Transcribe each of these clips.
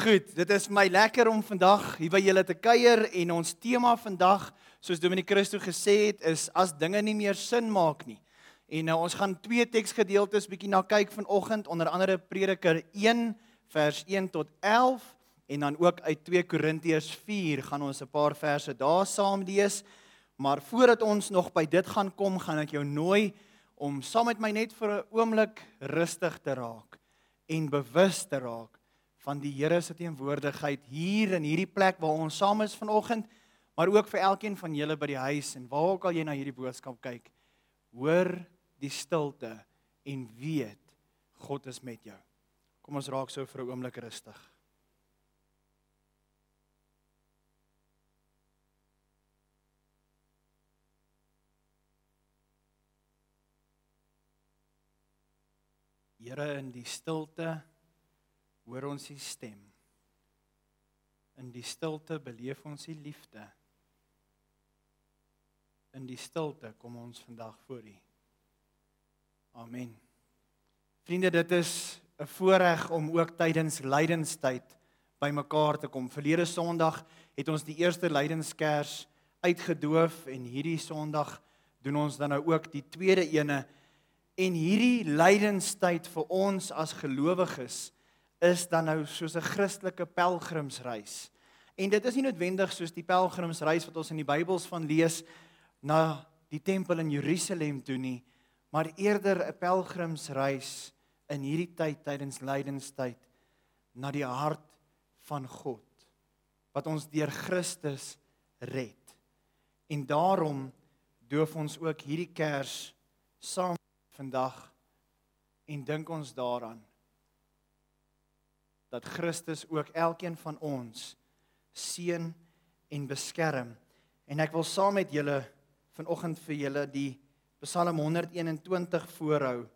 Goed, dit is my lekker om vandag hier by julle te kuier en ons tema vandag, soos Dominic Christo gesê het, is as dinge nie meer sin maak nie. En nou ons gaan twee teksgedeeltes bietjie na kyk vanoggend, onder andere Prediker 1 vers 1 tot 11 en dan ook uit 2 Korintiërs 4 gaan ons 'n paar verse daar saam lees. Maar voordat ons nog by dit gaan kom, gaan ek jou nooi om saam met my net vir 'n oomblik rustig te raak en bewus te raak van die Here se teenwoordigheid hier in hierdie plek waar ons saam is vanoggend, maar ook vir elkeen van julle by die huis en waar ook al jy na hierdie boodskap kyk. Hoor die stilte en weet God is met jou. Kom ons raak so vir 'n oomblik rustig. Here in die stilte hoor ons u stem. In die stilte beleef ons u liefde. In die stilte kom ons vandag voor u. Amen. Vriende, dit is 'n voorreg om ook tydens lydenstyd bymekaar te kom. Verlede Sondag het ons die eerste lydenskers uitgedoof en hierdie Sondag doen ons dan nou ook die tweede ene en hierdie lydenstyd vir ons as gelowiges is dan nou soos 'n Christelike pelgrimsreis. En dit is nie noodwendig soos die pelgrimsreis wat ons in die Bybels van lees na die tempel in Jerusalem toe nie, maar eerder 'n pelgrimsreis in hierdie tyd tydens lydenstyd na die hart van God wat ons deur Christus red. En daarom doof ons ook hierdie kers saam vandag en dink ons daaraan dat Christus ook elkeen van ons seën en beskerm. En ek wil saam met julle vanoggend vir julle die Psalm 121 voorhou.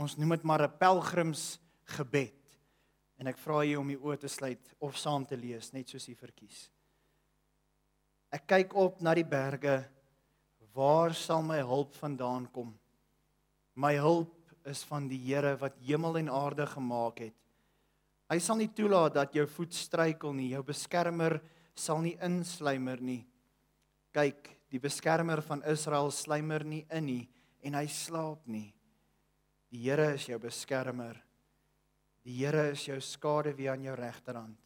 Ons noem dit maar 'n pelgrimsgebed. En ek vra julle om die oë te sluit of saam te lees, net soos u verkies. Ek kyk op na die berge. Waar sal my hulp vandaan kom? My hulp is van die Here wat hemel en aarde gemaak het. Hy sal nie toelaat dat jou voet struikel nie. Jou beskermer sal nie insluimer nie. Kyk, die beskermer van Israel sluimer nie in nie en hy slaap nie. Die Here is jou beskermer. Die Here is jou skaduwee aan jou regterhand.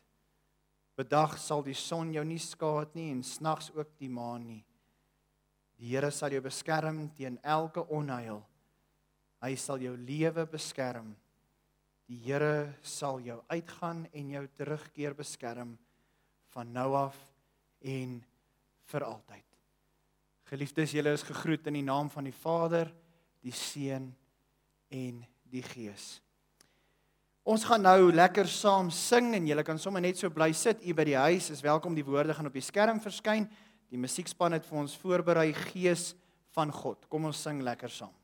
Bedag sal die son jou nie skaad nie en snags ook die maan nie. Die Here sal jou beskerm teen elke onheil. Hy sal jou lewe beskerm. Die Here sal jou uitgaan en jou terugkeer beskerm van nou af en vir altyd. Geliefdes, julle is gegroet in die naam van die Vader, die Seun en die Gees. Ons gaan nou lekker saam sing en julle kan sommer net so bly sit hier by die huis. Is welkom die woorde gaan op die skerm verskyn. Die musiekspan het vir ons voorberei Gees van God. Kom ons sing lekker saam.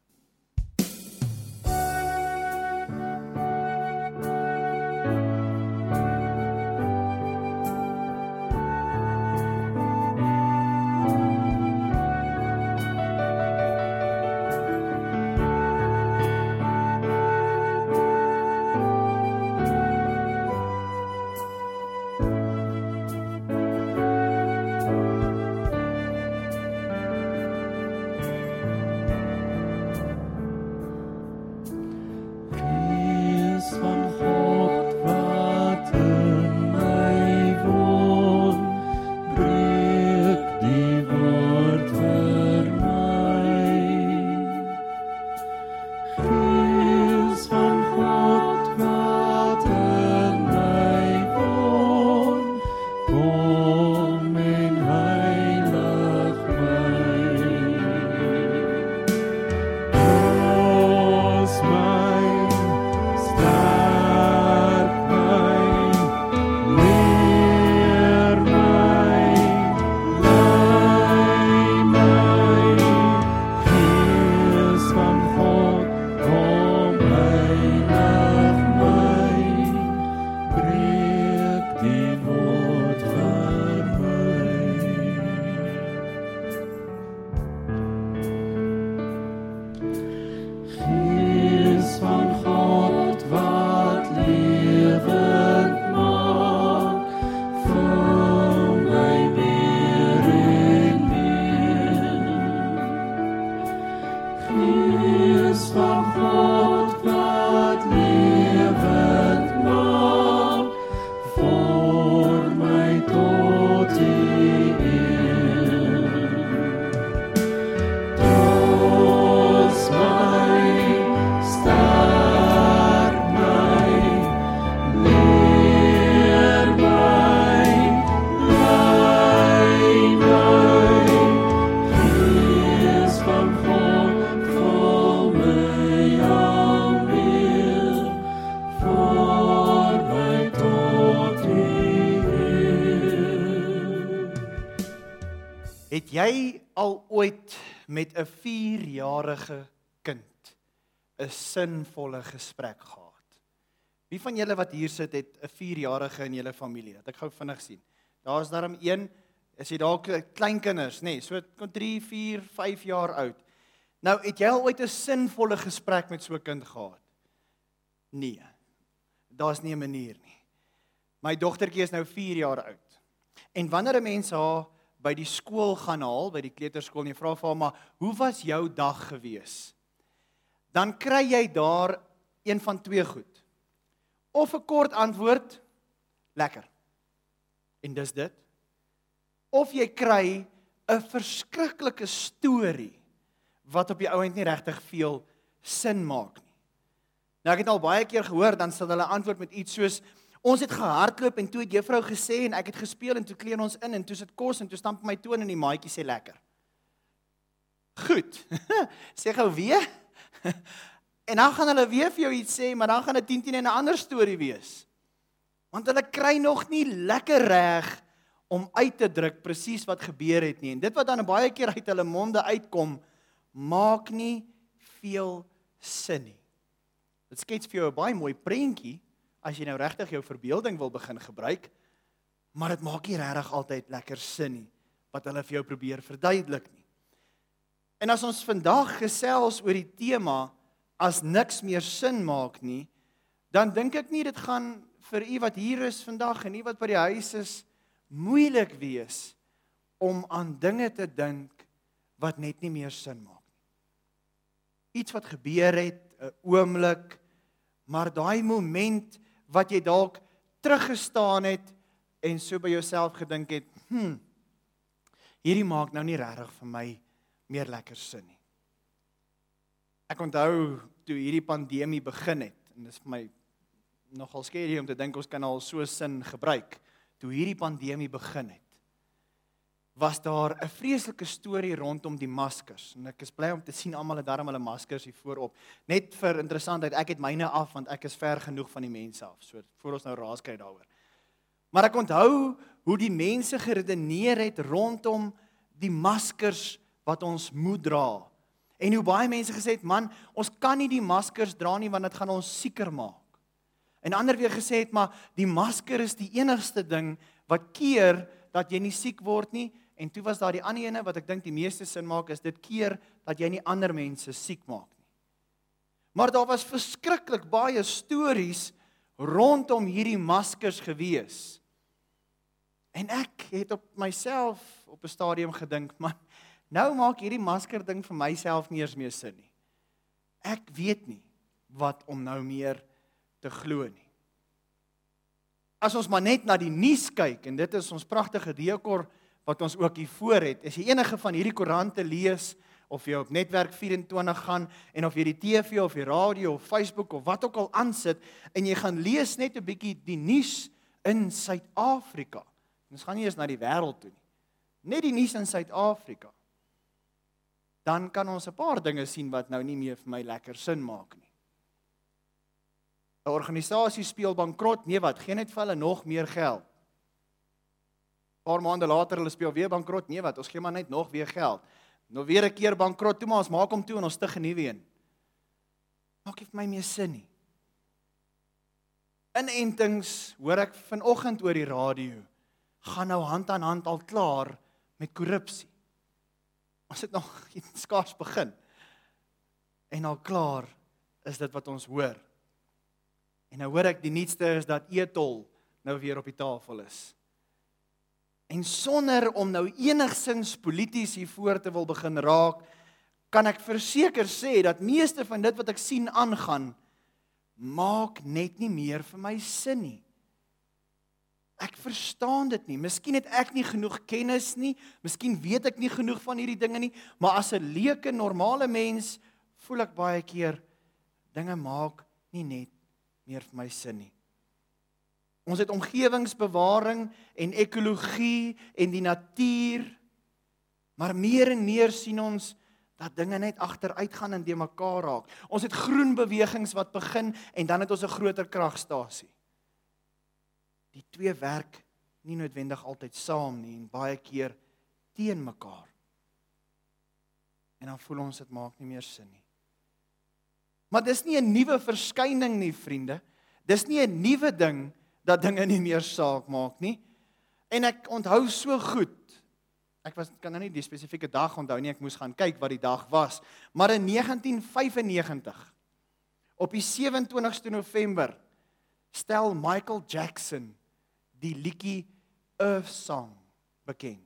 Met 'n 4-jarige kind 'n sinvolle gesprek gehad? Wie van julle wat hier sit het 'n 4-jarige in julle familie? Dat ek gou vinnig sien. Daar's daarom een, is jy dalk klein kinders, nê, nee, so 3, 4, 5 jaar oud. Nou, het jy al ooit 'n sinvolle gesprek met so 'n kind gehad? Nee. Daar's nie 'n manier nie. My dogtertjie is nou 4 jaar oud. En wanneer 'n mens haar by die skool gaan haal, by die kleuterskool en jy vra vir haar maar, "Hoe was jou dag gewees?" Dan kry jy daar een van twee goed. Of 'n kort antwoord, "Lekker." En dis dit. Of jy kry 'n verskriklike storie wat op die ouend nie regtig veel sin maak nie. Nou ek het al baie keer gehoor dan sal hulle antwoord met iets soos Ons het gehardloop en toe het juffrou gesê en ek het gespeel en toe kleen ons in en toe sit kos en toe stamp my toon en die maatjie sê lekker. Goed. sê gou weer. en dan gaan hulle weer vir jou iets sê, maar dan gaan dit 10 teen 'n ander storie wees. Want hulle kry nog nie lekker reg om uit te druk presies wat gebeur het nie. En dit wat dan baie keer uit hulle monde uitkom, maak nie veel sin nie. Dit skets vir jou 'n baie mooi prentjie as jy nou regtig jou verbeelding wil begin gebruik, maar dit maak nie regtig altyd lekker sin nie wat hulle vir jou probeer verduidelik nie. En as ons vandag gesels oor die tema as niks meer sin maak nie, dan dink ek nie dit gaan vir u wat hier is vandag en u wat by die huis is moeilik wees om aan dinge te dink wat net nie meer sin maak nie. Iets wat gebeur het, 'n oomblik, maar daai moment wat jy dalk teruggestaan het en so by jouself gedink het, hm. Hierdie maak nou nie regtig vir my meer lekker sin nie. Ek onthou toe hierdie pandemie begin het en dit is vir my nogal skerry om te dink ons kan al so sin gebruik toe hierdie pandemie begin het was daar 'n vreeslike storie rondom die maskers en ek is bly om te sien almal het darm hulle maskers hier voorop. Net vir interessantheid, ek het myne af want ek is ver genoeg van die mense af. So voor ons nou raas kry daaroor. Maar ek onthou hoe die mense geredeneer het rondom die maskers wat ons moet dra. En hoe baie mense gesê het, man, ons kan nie die maskers dra nie want dit gaan ons sieker maak. En ander weer gesê het, maar die masker is die enigste ding wat keer dat jy nie siek word nie En toe was daar die ander ene wat ek dink die meeste sin maak is dit keer dat jy nie ander mense siek maak nie. Maar daar was verskriklik baie stories rondom hierdie maskers gewees. En ek het op myself op 'n stadium gedink, man, nou maak hierdie masker ding vir myself nie eens meer sin nie. Ek weet nie wat om nou meer te glo nie. As ons maar net na die nuus kyk en dit is ons pragtige dekor wat ons ook hier voor het. As jy enige van hierdie koerante lees of jy op netwerk 24 gaan en of jy die TV of die radio of Facebook of wat ook al aansit en jy gaan lees net 'n bietjie die nuus in Suid-Afrika. Ons gaan nie eens na die wêreld toe nie. Net die nuus in Suid-Afrika. Dan kan ons 'n paar dinge sien wat nou nie meer vir my lekker sin maak nie. 'n Organisasie speel bankrot, nee wat, gee net vir hulle nog meer geld paar maande later hulle speel weer bankrot. Nee wat, ons gee maar net nog weer geld. Nou weer 'n keer bankrot, toe maar ons maak hom toe en ons stig 'n nuwe een. Maak nie vir my meer sin nie. Inentings hoor ek vanoggend oor die radio gaan nou hand aan hand al klaar met korrupsie. Ons het nog skaars begin. En al klaar is dit wat ons hoor. En nou hoor ek die nuutste is dat Etol nou weer op die tafel is. En sonder om nou enigsins polities hier voor te wil begin raak, kan ek verseker sê dat meeste van dit wat ek sien aangaan maak net nie meer vir my sin nie. Ek verstaan dit nie. Miskien het ek nie genoeg kennis nie. Miskien weet ek nie genoeg van hierdie dinge nie, maar as 'n leuke normale mens voel ek baie keer dinge maak nie net meer vir my sin nie. Ons het omgewingsbewaring en ekologie en die natuur. Maar meer en meer sien ons dat dinge net agteruit gaan en de mekaar raak. Ons het groen bewegings wat begin en dan het ons 'n groter kragstasie. Die twee werk nie noodwendig altyd saam nie en baie keer teen mekaar. En dan voel ons dit maak nie meer sin nie. Maar dis nie 'n nuwe verskyning nie, vriende. Dis nie 'n nuwe ding dat dinge nie meer saak maak nie. En ek onthou so goed. Ek was kan nou nie die spesifieke dag onthou nie, ek moes gaan kyk wat die dag was. Maar in 1995 op die 27ste November stel Michael Jackson die liedjie Earth Song bekend.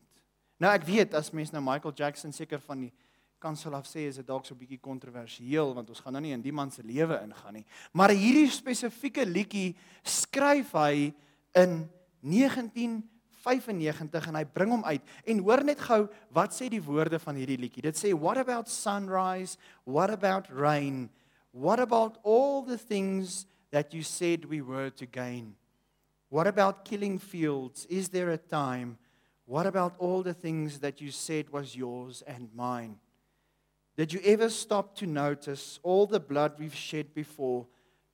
Nou ek weet as mense nou Michael Jackson seker van die kansel af sê is dit dalk so 'n bietjie kontroversieel want ons gaan nou nie in die man se lewe ingaan nie. Maar hierdie spesifieke liedjie skryf hy in 1995 en hy bring hom uit. En hoor net gou wat sê die woorde van hierdie liedjie. Dit sê what about sunrise? What about rain? What about all the things that you said we were to gain? What about killing fields? Is there a time? What about all the things that you said was yours and mine? Did you ever stop to notice all the blood we've shed before?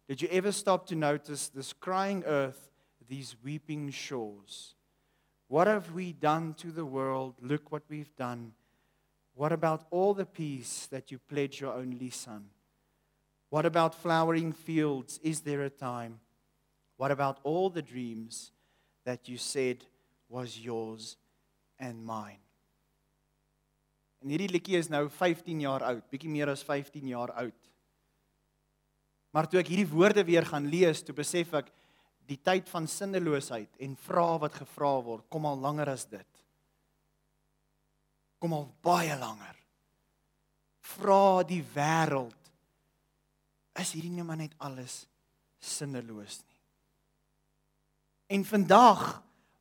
Did you ever stop to notice this crying earth, these weeping shores? What have we done to the world? Look what we've done. What about all the peace that you pledged your only son? What about flowering fields? Is there a time? What about all the dreams that you said was yours and mine? En hierdie liedjie is nou 15 jaar oud, bietjie meer as 15 jaar oud. Maar toe ek hierdie woorde weer gaan lees, toe besef ek die tyd van sinneloosheid en vrae wat gevra word, kom al langer as dit. Kom al baie langer. Vra die wêreld is hierdie nie maar net alles sinneloos nie. En vandag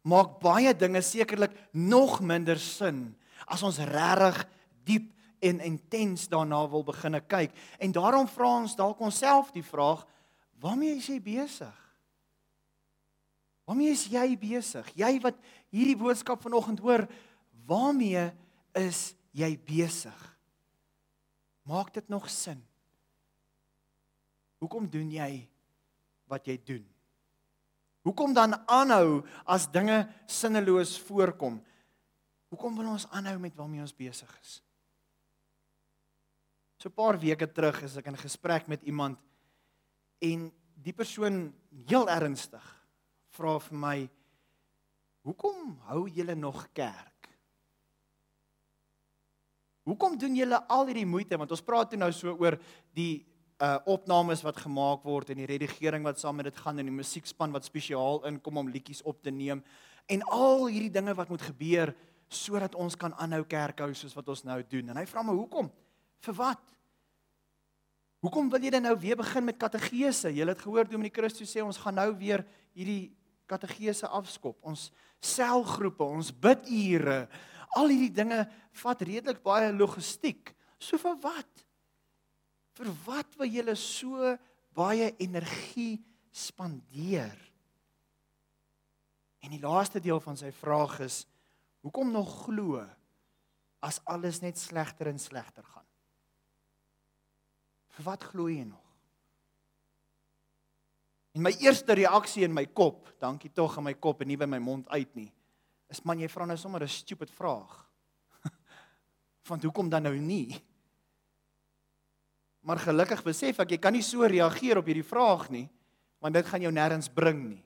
maak baie dinge sekerlik nog minder sin as ons regtig diep en intens daarna wil begine kyk. En daarom vra ons dalk onsself die vraag: Waarmee is jy besig? Waarmee is jy besig? Jy wat hierdie boodskap vanoggend hoor, waarmee is jy besig? Maak dit nog sin? Hoekom doen jy wat jy doen? Hoekom dan aanhou as dinge sinneloos voorkom? Hoekom wil ons aanhou met waarmee ons besig is? So 'n paar weke terug is ek in gesprek met iemand en die persoon heel ernstig vra vir my Hoekom hou julle nog kerk? Hoekom doen julle al hierdie moeite want ons praat nou so oor die uh opnames wat gemaak word en die redigering wat saam met dit gaan en die musiekspan wat spesiaal inkom om liedjies op te neem en al hierdie dinge wat moet gebeur sodat ons kan aanhou kerk hou soos wat ons nou doen. En hy vra my hoekom? Vir wat? Hoekom wil dan nou weer begin met kategese? Jy het gehoor Dominee Christus sê ons gaan nou weer hierdie kategese afskop. Ons selgroepe, ons bidure, al hierdie dinge vat redelik baie logistiek. So vir wat? Vir wat wil jy so baie energie spandeer? En die laaste deel van sy vraag is Hoekom nog glo as alles net slegter en slegter gaan? Vir wat glo jy nog? En my eerste reaksie in my kop, dankie tog in my kop en nie by my mond uit nie, is man jy vra nou sommer 'n stupid vraag. Want hoekom dan nou nie? Maar gelukkig besef ek jy kan nie so reageer op hierdie vraag nie, want dit gaan jou nêrens bring nie.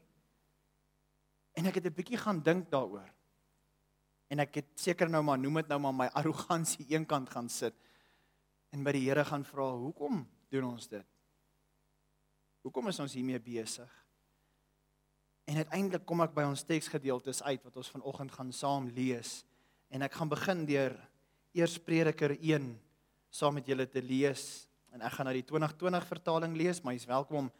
En ek het 'n bietjie gaan dink daaroor. En ek het seker nou maar noem dit nou maar my arrogansie eenkant gaan sit en by die Here gaan vra, "Hoekom doen ons dit? Hoekom is ons hiermee besig?" En uiteindelik kom ek by ons teksgedeeltes uit wat ons vanoggend gaan saam lees en ek gaan begin deur eers Prediker 1 saam met julle te lees en ek gaan nou die 2020 vertaling lees, maar jy's welkom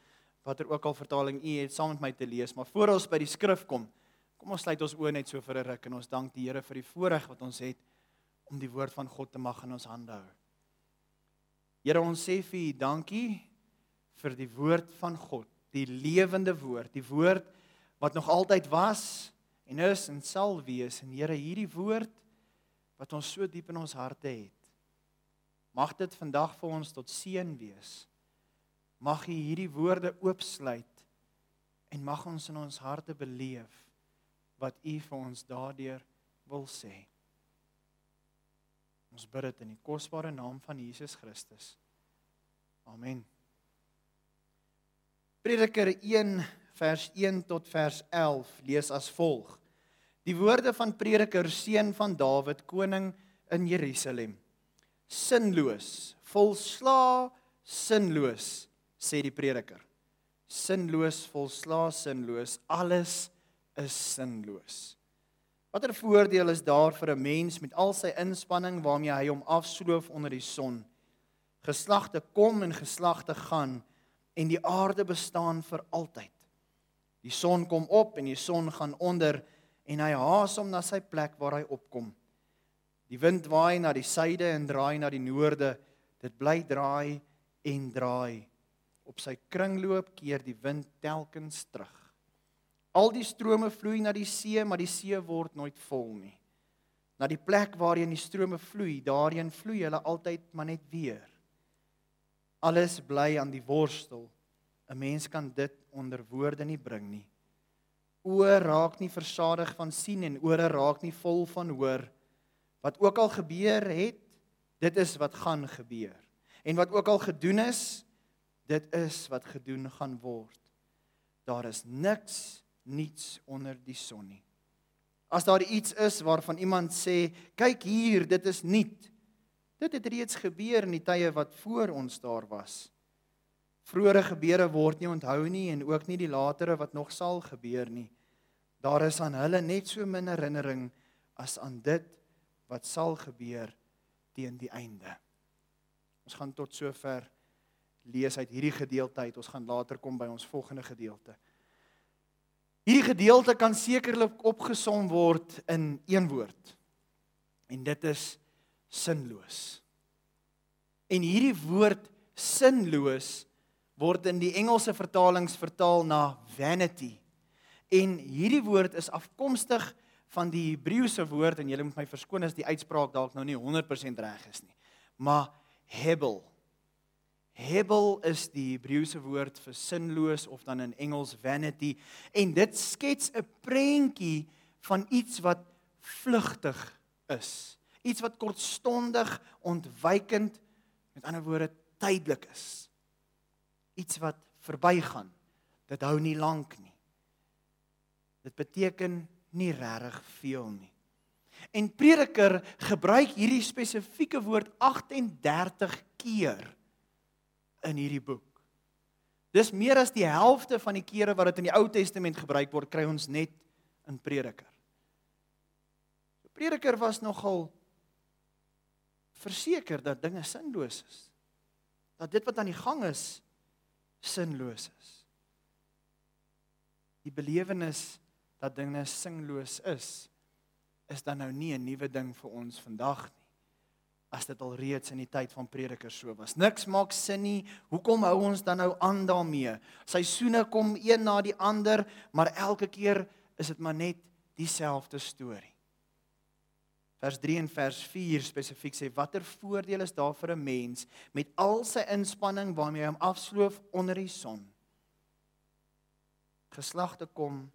watter ook al vertaling u het saam met my te lees, maar voor ons by die skrif kom, Kom ons sluit ons oë net so vir 'n ruk en ons dank die Here vir die voorreg wat ons het om die woord van God te mag in ons hande hou. Here, ons sê vir U dankie vir die woord van God, die lewende woord, die woord wat nog altyd was en is en sal wees. En Here, hierdie woord wat ons so diep in ons harte het. Mag dit vandag vir ons tot seën wees. Mag U hierdie woorde oopsluit en mag ons in ons harte beleef wat U vir ons daardeur wil sê. Ons bid dit in die kosbare naam van Jesus Christus. Amen. Prediker 1 vers 1 tot vers 11 lees as volg. Die woorde van Prediker seun van Dawid koning in Jerusalem. Sinloos, volsla sinloos, sê die prediker. Sinloos, volsla sinloos, alles is sinloos. Watter voordeel is daar vir 'n mens met al sy inspanning waarmee hy hom afsloof onder die son? Geslagte kom en geslagte gaan en die aarde bestaan vir altyd. Die son kom op en die son gaan onder en hy haas hom na sy plek waar hy opkom. Die wind waai na die suide en draai na die noorde. Dit bly draai en draai. Op sy kringloop keer die wind telkens terug. Al die strome vloei na die see, maar die see word nooit vol nie. Na die plek waarheen die strome vloei, daarheen vloei hulle altyd maar net weer. Alles bly aan die worstel. 'n Mens kan dit onder woorde nie bring nie. Oë raak nie versadig van sien en ore raak nie vol van hoor. Wat ook al gebeur het, dit is wat gaan gebeur. En wat ook al gedoen is, dit is wat gedoen gaan word. Daar is niks niets onder die son nie. As daar iets is waarvan iemand sê, kyk hier, dit is nuut. Dit het reeds gebeur in die tye wat voor ons daar was. Vroere gebeure word nie onthou nie en ook nie die latere wat nog sal gebeur nie. Daar is aan hulle net so min herinnering as aan dit wat sal gebeur teen die einde. Ons gaan tot sover lees uit hierdie gedeelte uit. Ons gaan later kom by ons volgende gedeelte. Hierdie gedeelte kan sekerlik opgesom word in een woord. En dit is sinloos. En hierdie woord sinloos word in die Engelse vertalings vertaal na vanity. En hierdie woord is afkomstig van die Hebreëse woord en julle moet my verskoon as die uitspraak dalk nou nie 100% reg is nie. Maar hebel. Hebel is die Hebreëse woord vir sinloos of dan in Engels vanity en dit skets 'n prentjie van iets wat vlugtig is. Iets wat kortstondig, ontwykend, met ander woorde tydelik is iets wat verbygaan. Dit hou nie lank nie. Dit beteken nie regtig veel nie. En Prediker gebruik hierdie spesifieke woord 38 keer in hierdie boek. Dis meer as die helfte van die kere wat dit in die Ou Testament gebruik word, kry ons net in Prediker. So Prediker was nogal verseker dat dinge sinloos is. Dat dit wat aan die gang is sinloos is. Die belewenis dat dinge sinloos is, is dan nou nie 'n nuwe ding vir ons vandag nie. As dit al reeds in die tyd van predikers so was. Niks maak sin nie. Hoekom hou ons dan nou aan daarmee? Seisoene kom een na die ander, maar elke keer is dit maar net dieselfde storie. Vers 3 en vers 4 spesifiek sê watter voordeel is daar vir 'n mens met al sy inspanning waarmee hy hom afsloof onder die son. Geslagte kom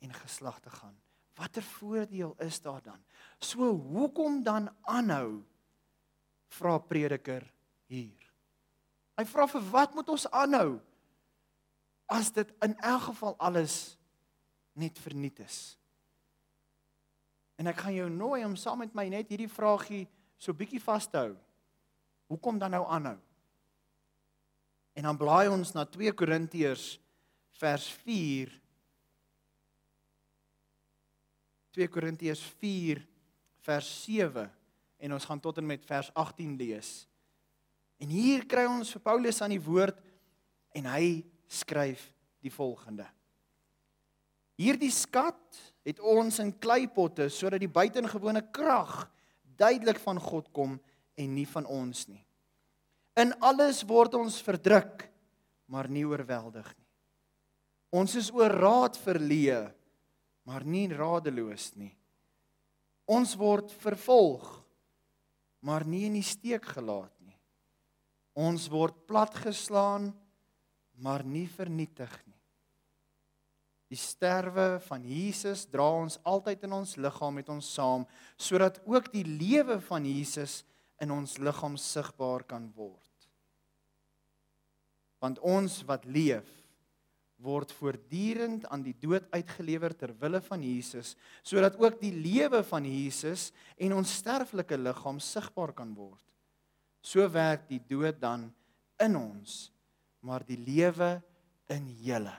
en geslagte gaan. Watter voordeel is daar dan? So hoekom dan aanhou? Vra prediker hier. Hy vra vir wat moet ons aanhou? As dit in elk geval alles net verniet is. En ek gaan jou nooi om saam met my net hierdie vraagie so bietjie vas te hou. Hoekom dan nou aanhou? En dan blaai ons na 2 Korintiërs vers 4 2 Korintiërs 4 vers 7 en ons gaan tot en met vers 18 lees. En hier kry ons vir Paulus aan die woord en hy skryf die volgende. Hierdie skat het ons in kleipotte sodat die buitengewone krag duidelik van God kom en nie van ons nie. In alles word ons verdruk, maar nie oorweldig nie. Ons is oor raad verleë, maar nie radeloos nie. Ons word vervolg, maar nie in die steek gelaat nie. Ons word platgeslaan, maar nie vernietig nie. Die sterwe van Jesus dra ons altyd in ons liggaam met ons saam sodat ook die lewe van Jesus in ons liggaam sigbaar kan word. Want ons wat leef word voortdurend aan die dood uitgelewer ter wille van Jesus, sodat ook die lewe van Jesus en ons sterflike liggaam sigbaar kan word. So werk die dood dan in ons, maar die lewe in julle.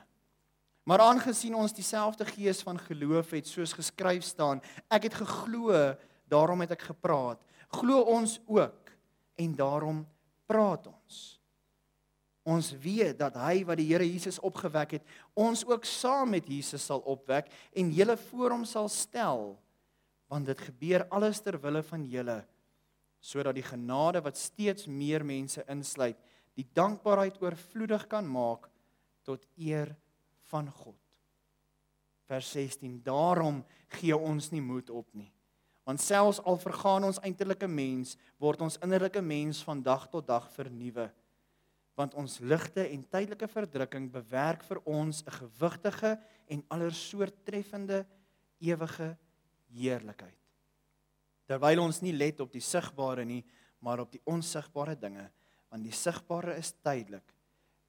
Maar aangesien ons dieselfde gees van geloof het soos geskryf staan, ek het geglo, daarom het ek gepraat. Glo ons ook en daarom praat ons. Ons weet dat hy wat die Here Jesus opgewek het, ons ook saam met Jesus sal opwek en julle voor hom sal stel, want dit gebeur alles ter wille van julle sodat die genade wat steeds meer mense insluit, die dankbaarheid oorvloedig kan maak tot eer van God. Vers 16: Daarom gee ons nie moed op nie. Want selfs al vergaan ons uiterlike mens, word ons innerlike mens van dag tot dag vernuwe. Want ons ligte en tydelike verdrukking bewerk vir ons 'n gewigtige en allersoortreffende ewige heerlikheid. Terwyl ons nie let op die sigbare nie, maar op die onsigbare dinge, want die sigbare is tydelik,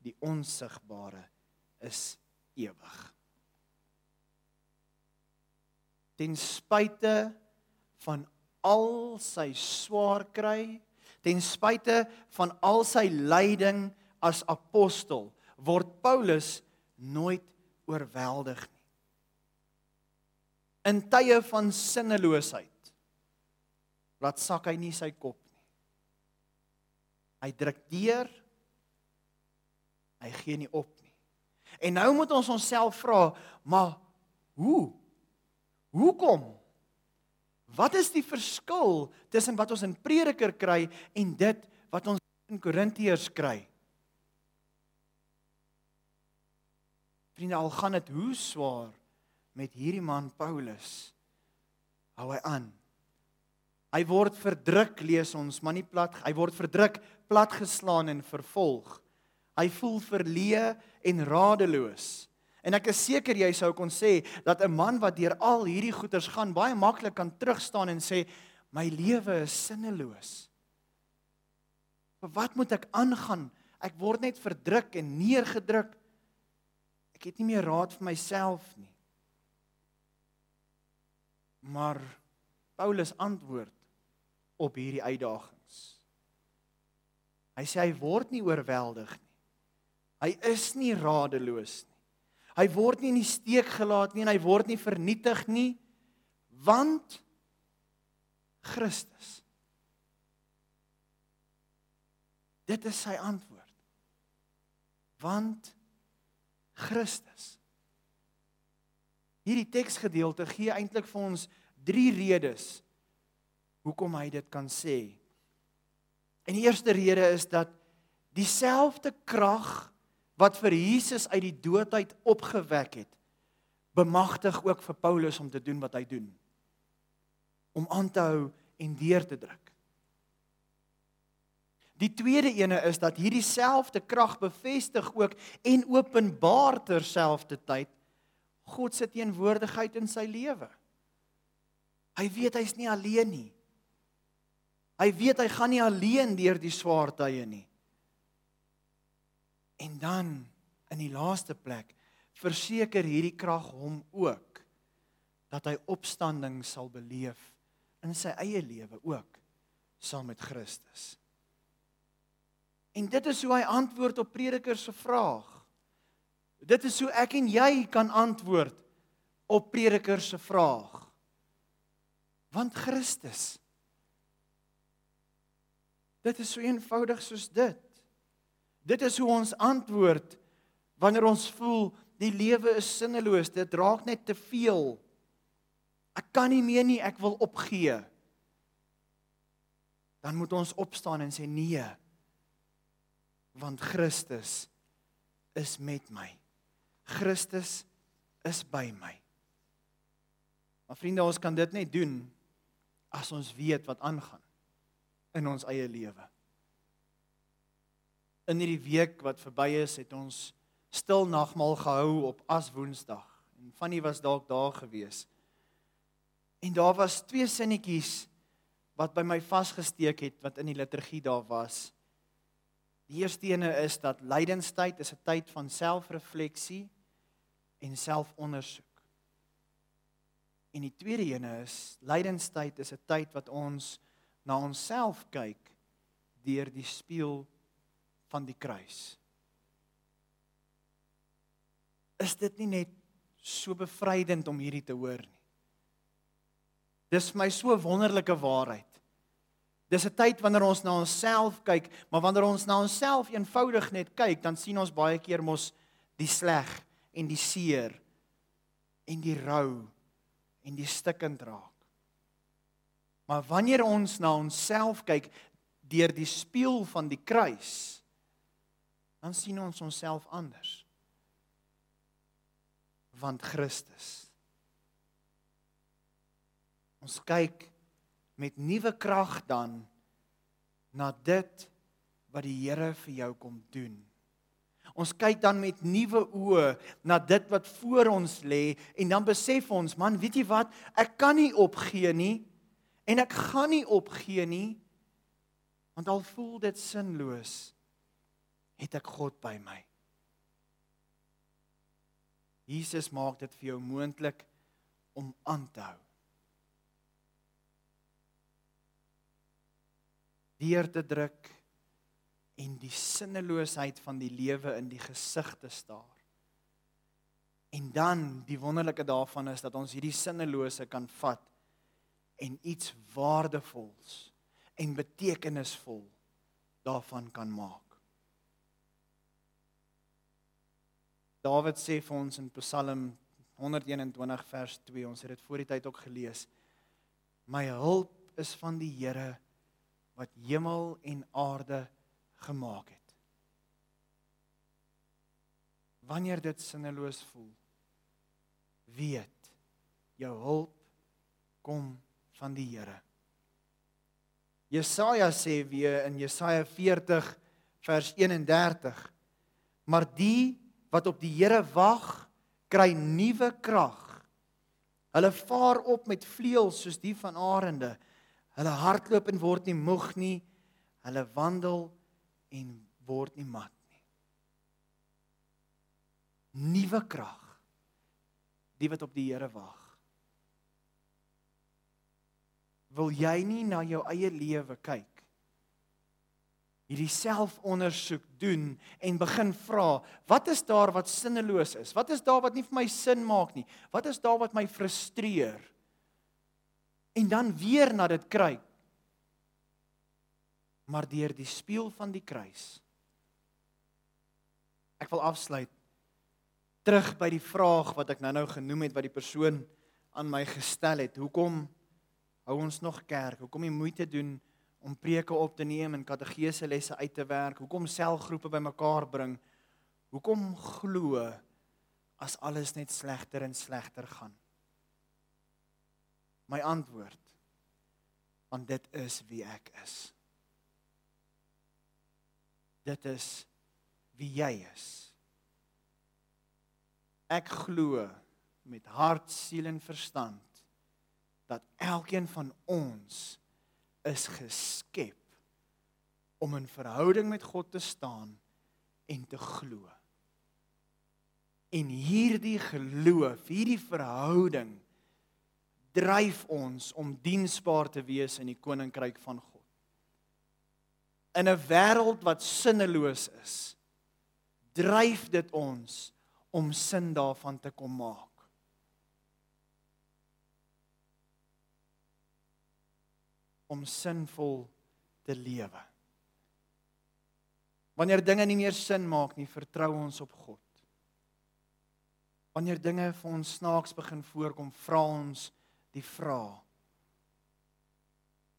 die onsigbare is ewig. Ten spyte van al sy swaar kry, ten spyte van al sy lyding as apostel, word Paulus nooit oorweldig nie. In tye van sinneloosheid laat sak hy nie sy kop nie. Hy druk deur. Hy gee nie op nie. En nou moet ons onsself vra, maar hoe? Hoekom? Wat is die verskil tussen wat ons in Prediker kry en dit wat ons in Korintiërs kry? Vriende, al gaan dit hoe swaar met hierdie man Paulus, hou hy aan. Hy word verdruk, lees ons, maar nie plat, hy word verdruk, platgeslaan en vervolg. Hy voel verleë en radeloos. En ek is seker jy sou kon sê dat 'n man wat deur al hierdie goeters gaan baie maklik kan terugstaan en sê my lewe is sinneloos. Maar wat moet ek aangaan? Ek word net verdruk en neergedruk. Ek het nie meer raad vir myself nie. Maar Paulus antwoord op hierdie uitdagings. Hy sê hy word nie oorweldig nie. Hy is nie radeloos nie. Hy word nie in die steek gelaat nie en hy word nie vernietig nie want Christus. Dit is sy antwoord. Want Christus. Hierdie teksgedeelte gee eintlik vir ons drie redes hoekom hy dit kan sê. En die eerste rede is dat dieselfde krag wat vir Jesus uit die dood uit opgewek het, bemagtig ook vir Paulus om te doen wat hy doen. Om aan te hou en deur te druk. Die tweede ene is dat hierdie selfde krag bevestig ook en openbaar terselfdertyd God se teenwoordigheid in sy lewe. Hy weet hy's nie alleen nie. Hy weet hy gaan nie alleen deur die swaar tye nie. En dan in die laaste plek verseker hierdie krag hom ook dat hy opstanding sal beleef in sy eie lewe ook saam met Christus. En dit is hoe hy antwoord op prediker se vraag. Dit is hoe ek en jy kan antwoord op prediker se vraag. Want Christus Dit is so eenvoudig soos dit. Dit is hoe ons antwoord wanneer ons voel die lewe is sinneloos, dit raak net te veel. Ek kan nie meer nie, ek wil opgee. Dan moet ons opstaan en sê nee. Want Christus is met my. Christus is by my. Maar vriende, ons kan dit net doen as ons weet wat aangaan in ons eie lewe in hierdie week wat verby is, het ons stil nagmaal gehou op As Woensdag. En Fanny was dalk daar gewees. En daar was twee sinnetjies wat by my vasgesteek het wat in die liturgie daar was. Die eerste ene is dat lydenstyd is 'n tyd van selfrefleksie en selfondersoek. En die tweede ene is lydenstyd is 'n tyd wat ons na onsself kyk deur die spieël van die kruis. Is dit nie net so bevrydend om hierdie te hoor nie? Dis my so wonderlike waarheid. Dis 'n tyd wanneer ons na onsself kyk, maar wanneer ons na onsself eenvoudig net kyk, dan sien ons baie keer mos die sleg en die seer en die rou en die stikkend raak. Maar wanneer ons na onsself kyk deur die spieël van die kruis, dan sien ons onsself anders. Want Christus Ons kyk met nuwe krag dan na dit wat die Here vir jou kom doen. Ons kyk dan met nuwe oë na dit wat voor ons lê en dan besef ons, man, weet jy wat? Ek kan nie opgee nie en ek gaan nie opgee nie want al voel dit sinloos, het ek God by my. Jesus maak dit vir jou moontlik om aan te hou. deur te druk en die sinneloosheid van die lewe in die gesig te staar. En dan die wonderlike daarvan is dat ons hierdie sinnelose kan vat en iets waardevols en betekenisvol daarvan kan maak. Dawid sê vir ons in Psalm 121 vers 2, ons het dit voor die tyd ook gelees. My hulp is van die Here wat hemel en aarde gemaak het. Wanneer dit sinneloos voel, weet jou hulp kom van die Here. Jesaja sê weer in Jesaja 40 vers 31: Maar die wat op die Here wag, kry nuwe krag. Hulle vaar op met vleuels soos die van arende. Hulle hardloop en word nie moeg nie. Hulle wandel en word nie mat nie. Nuwe krag. Die wat op die Here wag. Wil jy nie na jou eie lewe kyk? Hierdie selfondersoek doen en begin vra, wat is daar wat sinneloos is? Wat is daar wat nie vir my sin maak nie? Wat is daar wat my frustreer? en dan weer na dit kry. Maar deur die spieël van die kruis. Ek wil afsluit terug by die vraag wat ek nou-nou genoem het wat die persoon aan my gestel het. Hoekom hou ons nog kerk? Hoekom die moeite doen om preke op te neem en katedrese lesse uit te werk? Hoekom selgroepe bymekaar bring? Hoekom glo as alles net slegter en slegter gaan? my antwoord want dit is wie ek is dit is wie jy is ek glo met hart siel en verstand dat elkeen van ons is geskep om in verhouding met God te staan en te glo en hierdie geloof hierdie verhouding dryf ons om diensbaar te wees in die koninkryk van God. In 'n wêreld wat sinneloos is, dryf dit ons om sin daarvan te kom maak. Om sinvol te lewe. Wanneer dinge nie meer sin maak nie, vertrou ons op God. Wanneer dinge vir ons snaaks begin voorkom, vra ons die vraag.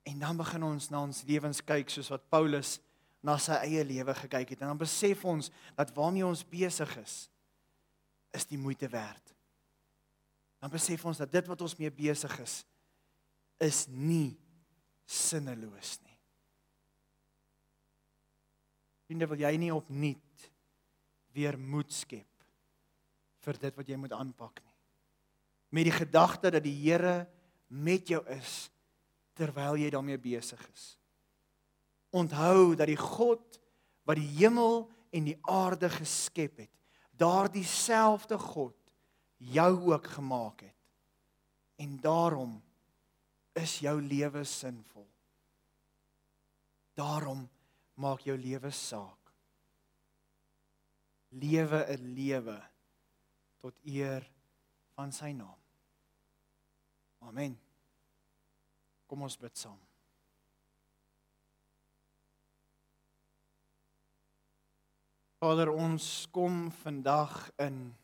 En dan begin ons na ons lewens kyk soos wat Paulus na sy eie lewe gekyk het en dan besef ons dat waarmee ons besig is is die moeite werd. Dan besef ons dat dit wat ons mee besig is is nie sinneloos nie. Vriende, wil jy nie opnuut weer moed skep vir dit wat jy moet aanpak nie? met die gedagte dat die Here met jou is terwyl jy daarmee besig is. Onthou dat die God wat die hemel en die aarde geskep het, daardie selfde God jou ook gemaak het. En daarom is jou lewe sinvol. Daarom maak jou lewe saak. Lewe 'n lewe tot eer van sy naam. Amen. Kom ons bid saam. Vader, ons kom vandag in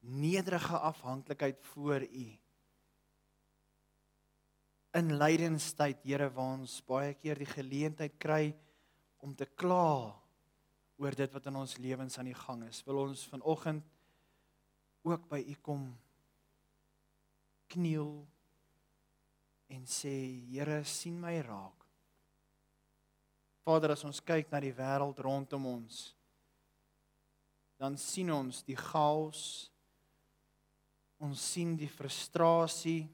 nederige afhanklikheid voor U. In lydenstyd, Here, waar ons baie keer die geleentheid kry om te kla oor dit wat in ons lewens aan die gang is, wil ons vanoggend ook by U kom kniel en sê Here sien my raak. Vader as ons kyk na die wêreld rondom ons dan sien ons die chaos ons sien die frustrasie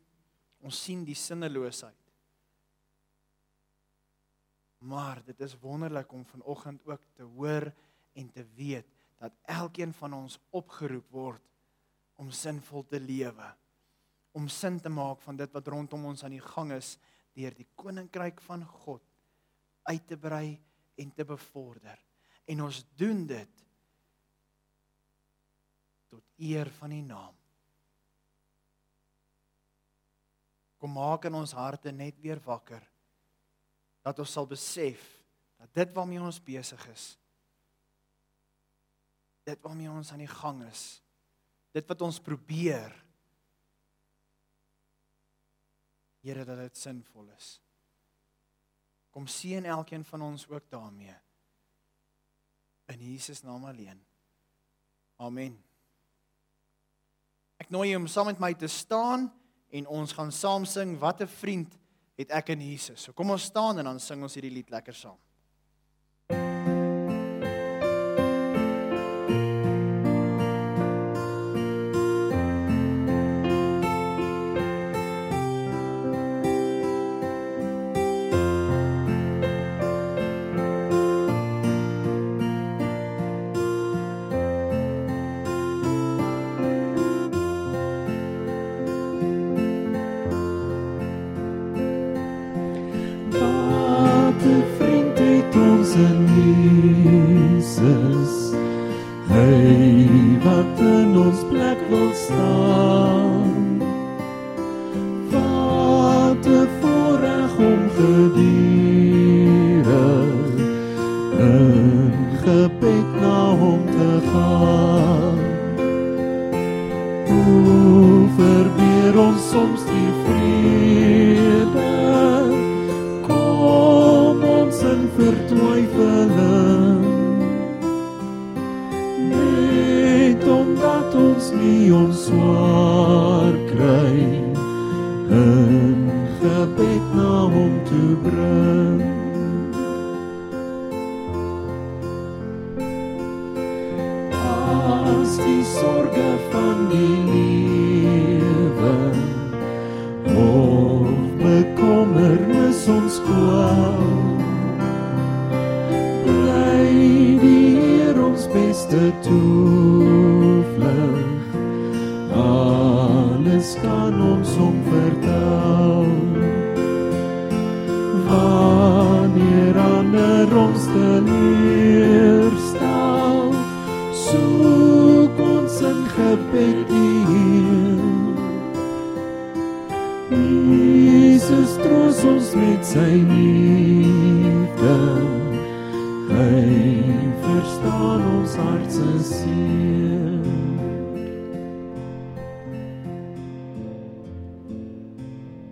ons sien die sinneloosheid maar dit is wonderlik om vanoggend ook te hoor en te weet dat elkeen van ons opgeroep word om sinvol te lewe om sin te maak van dit wat rondom ons aan die gang is deur die koninkryk van God uit te brei en te bevorder. En ons doen dit tot eer van die naam. Kom maak in ons harte net weer wakker dat ons sal besef dat dit waarmee ons besig is dit waarmee ons aan die gang is dit wat ons probeer Here dat dit sinvol is. Kom seën elkeen van ons ook daarmee. In Jesus naam alleen. Amen. Ek nooi jou om saam met my te staan en ons gaan saam sing wat 'n vriend het ek in Jesus. So kom ons staan en dan sing ons hierdie lied lekker saam.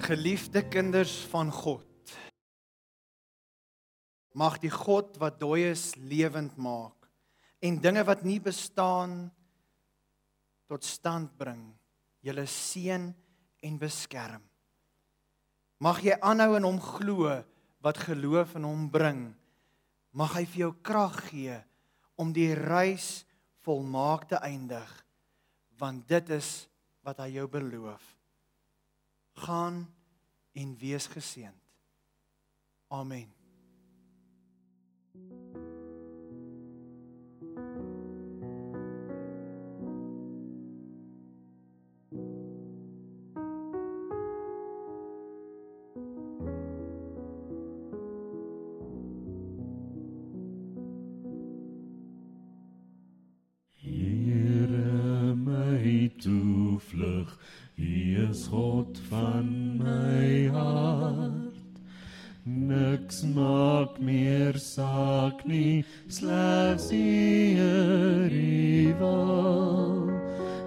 Geliefde kinders van God. Mag die God wat dooies lewend maak en dinge wat nie bestaan tot stand bring, julle seën en beskerm. Mag jy aanhou in hom glo wat geloof in hom bring. Mag hy vir jou krag gee om die reis volmaak te eindig want dit is wat hy jou beloof. Gaan en wees geseënd. Amen. Here my toevlug, U is God van Niks maak meer saak nie, slegs U Here wil.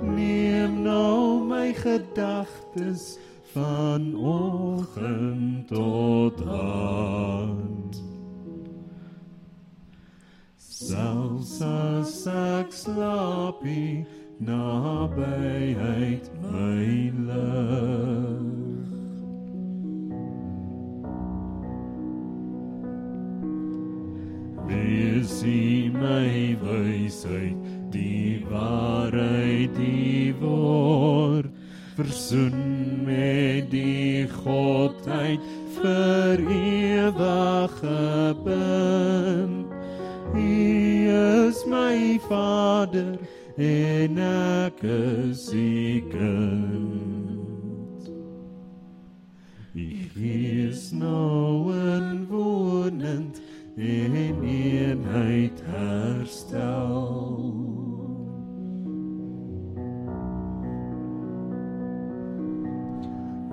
Neem nou my gedagtes van oggend tot aand. Selfs as ek slaap, U nabyheid my lig. U my wysheid, die waarheid, die woord, versoen met die godheid vir ewig gebind. U is my Vader en ek is u kind. U gees nou in wonend en eenheid herstel.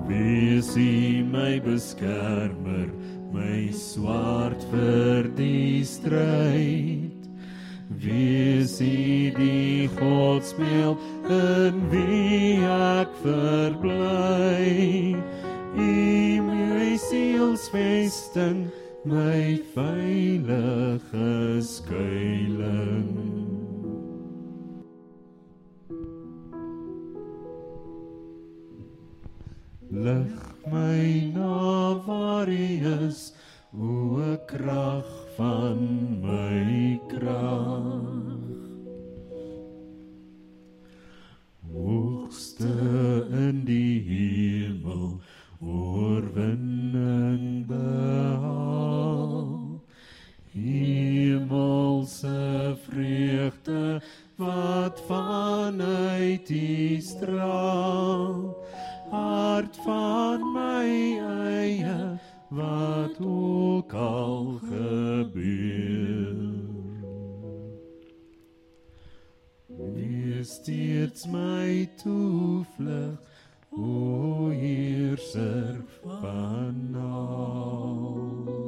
Wees U my beskermer, my swaard vir die stryd. Wees U die godsmeel in wie ek verbly. U my sielsvesting, my veilige skuilings. Lig my na waar U is, o krag van my krag. Hoogste in die hemel, oorwinning behaal. Hemelse vreugde wat vanuit U straal hart van my eie wat ook al gebeur Wees steeds my toevlug o heerser van alles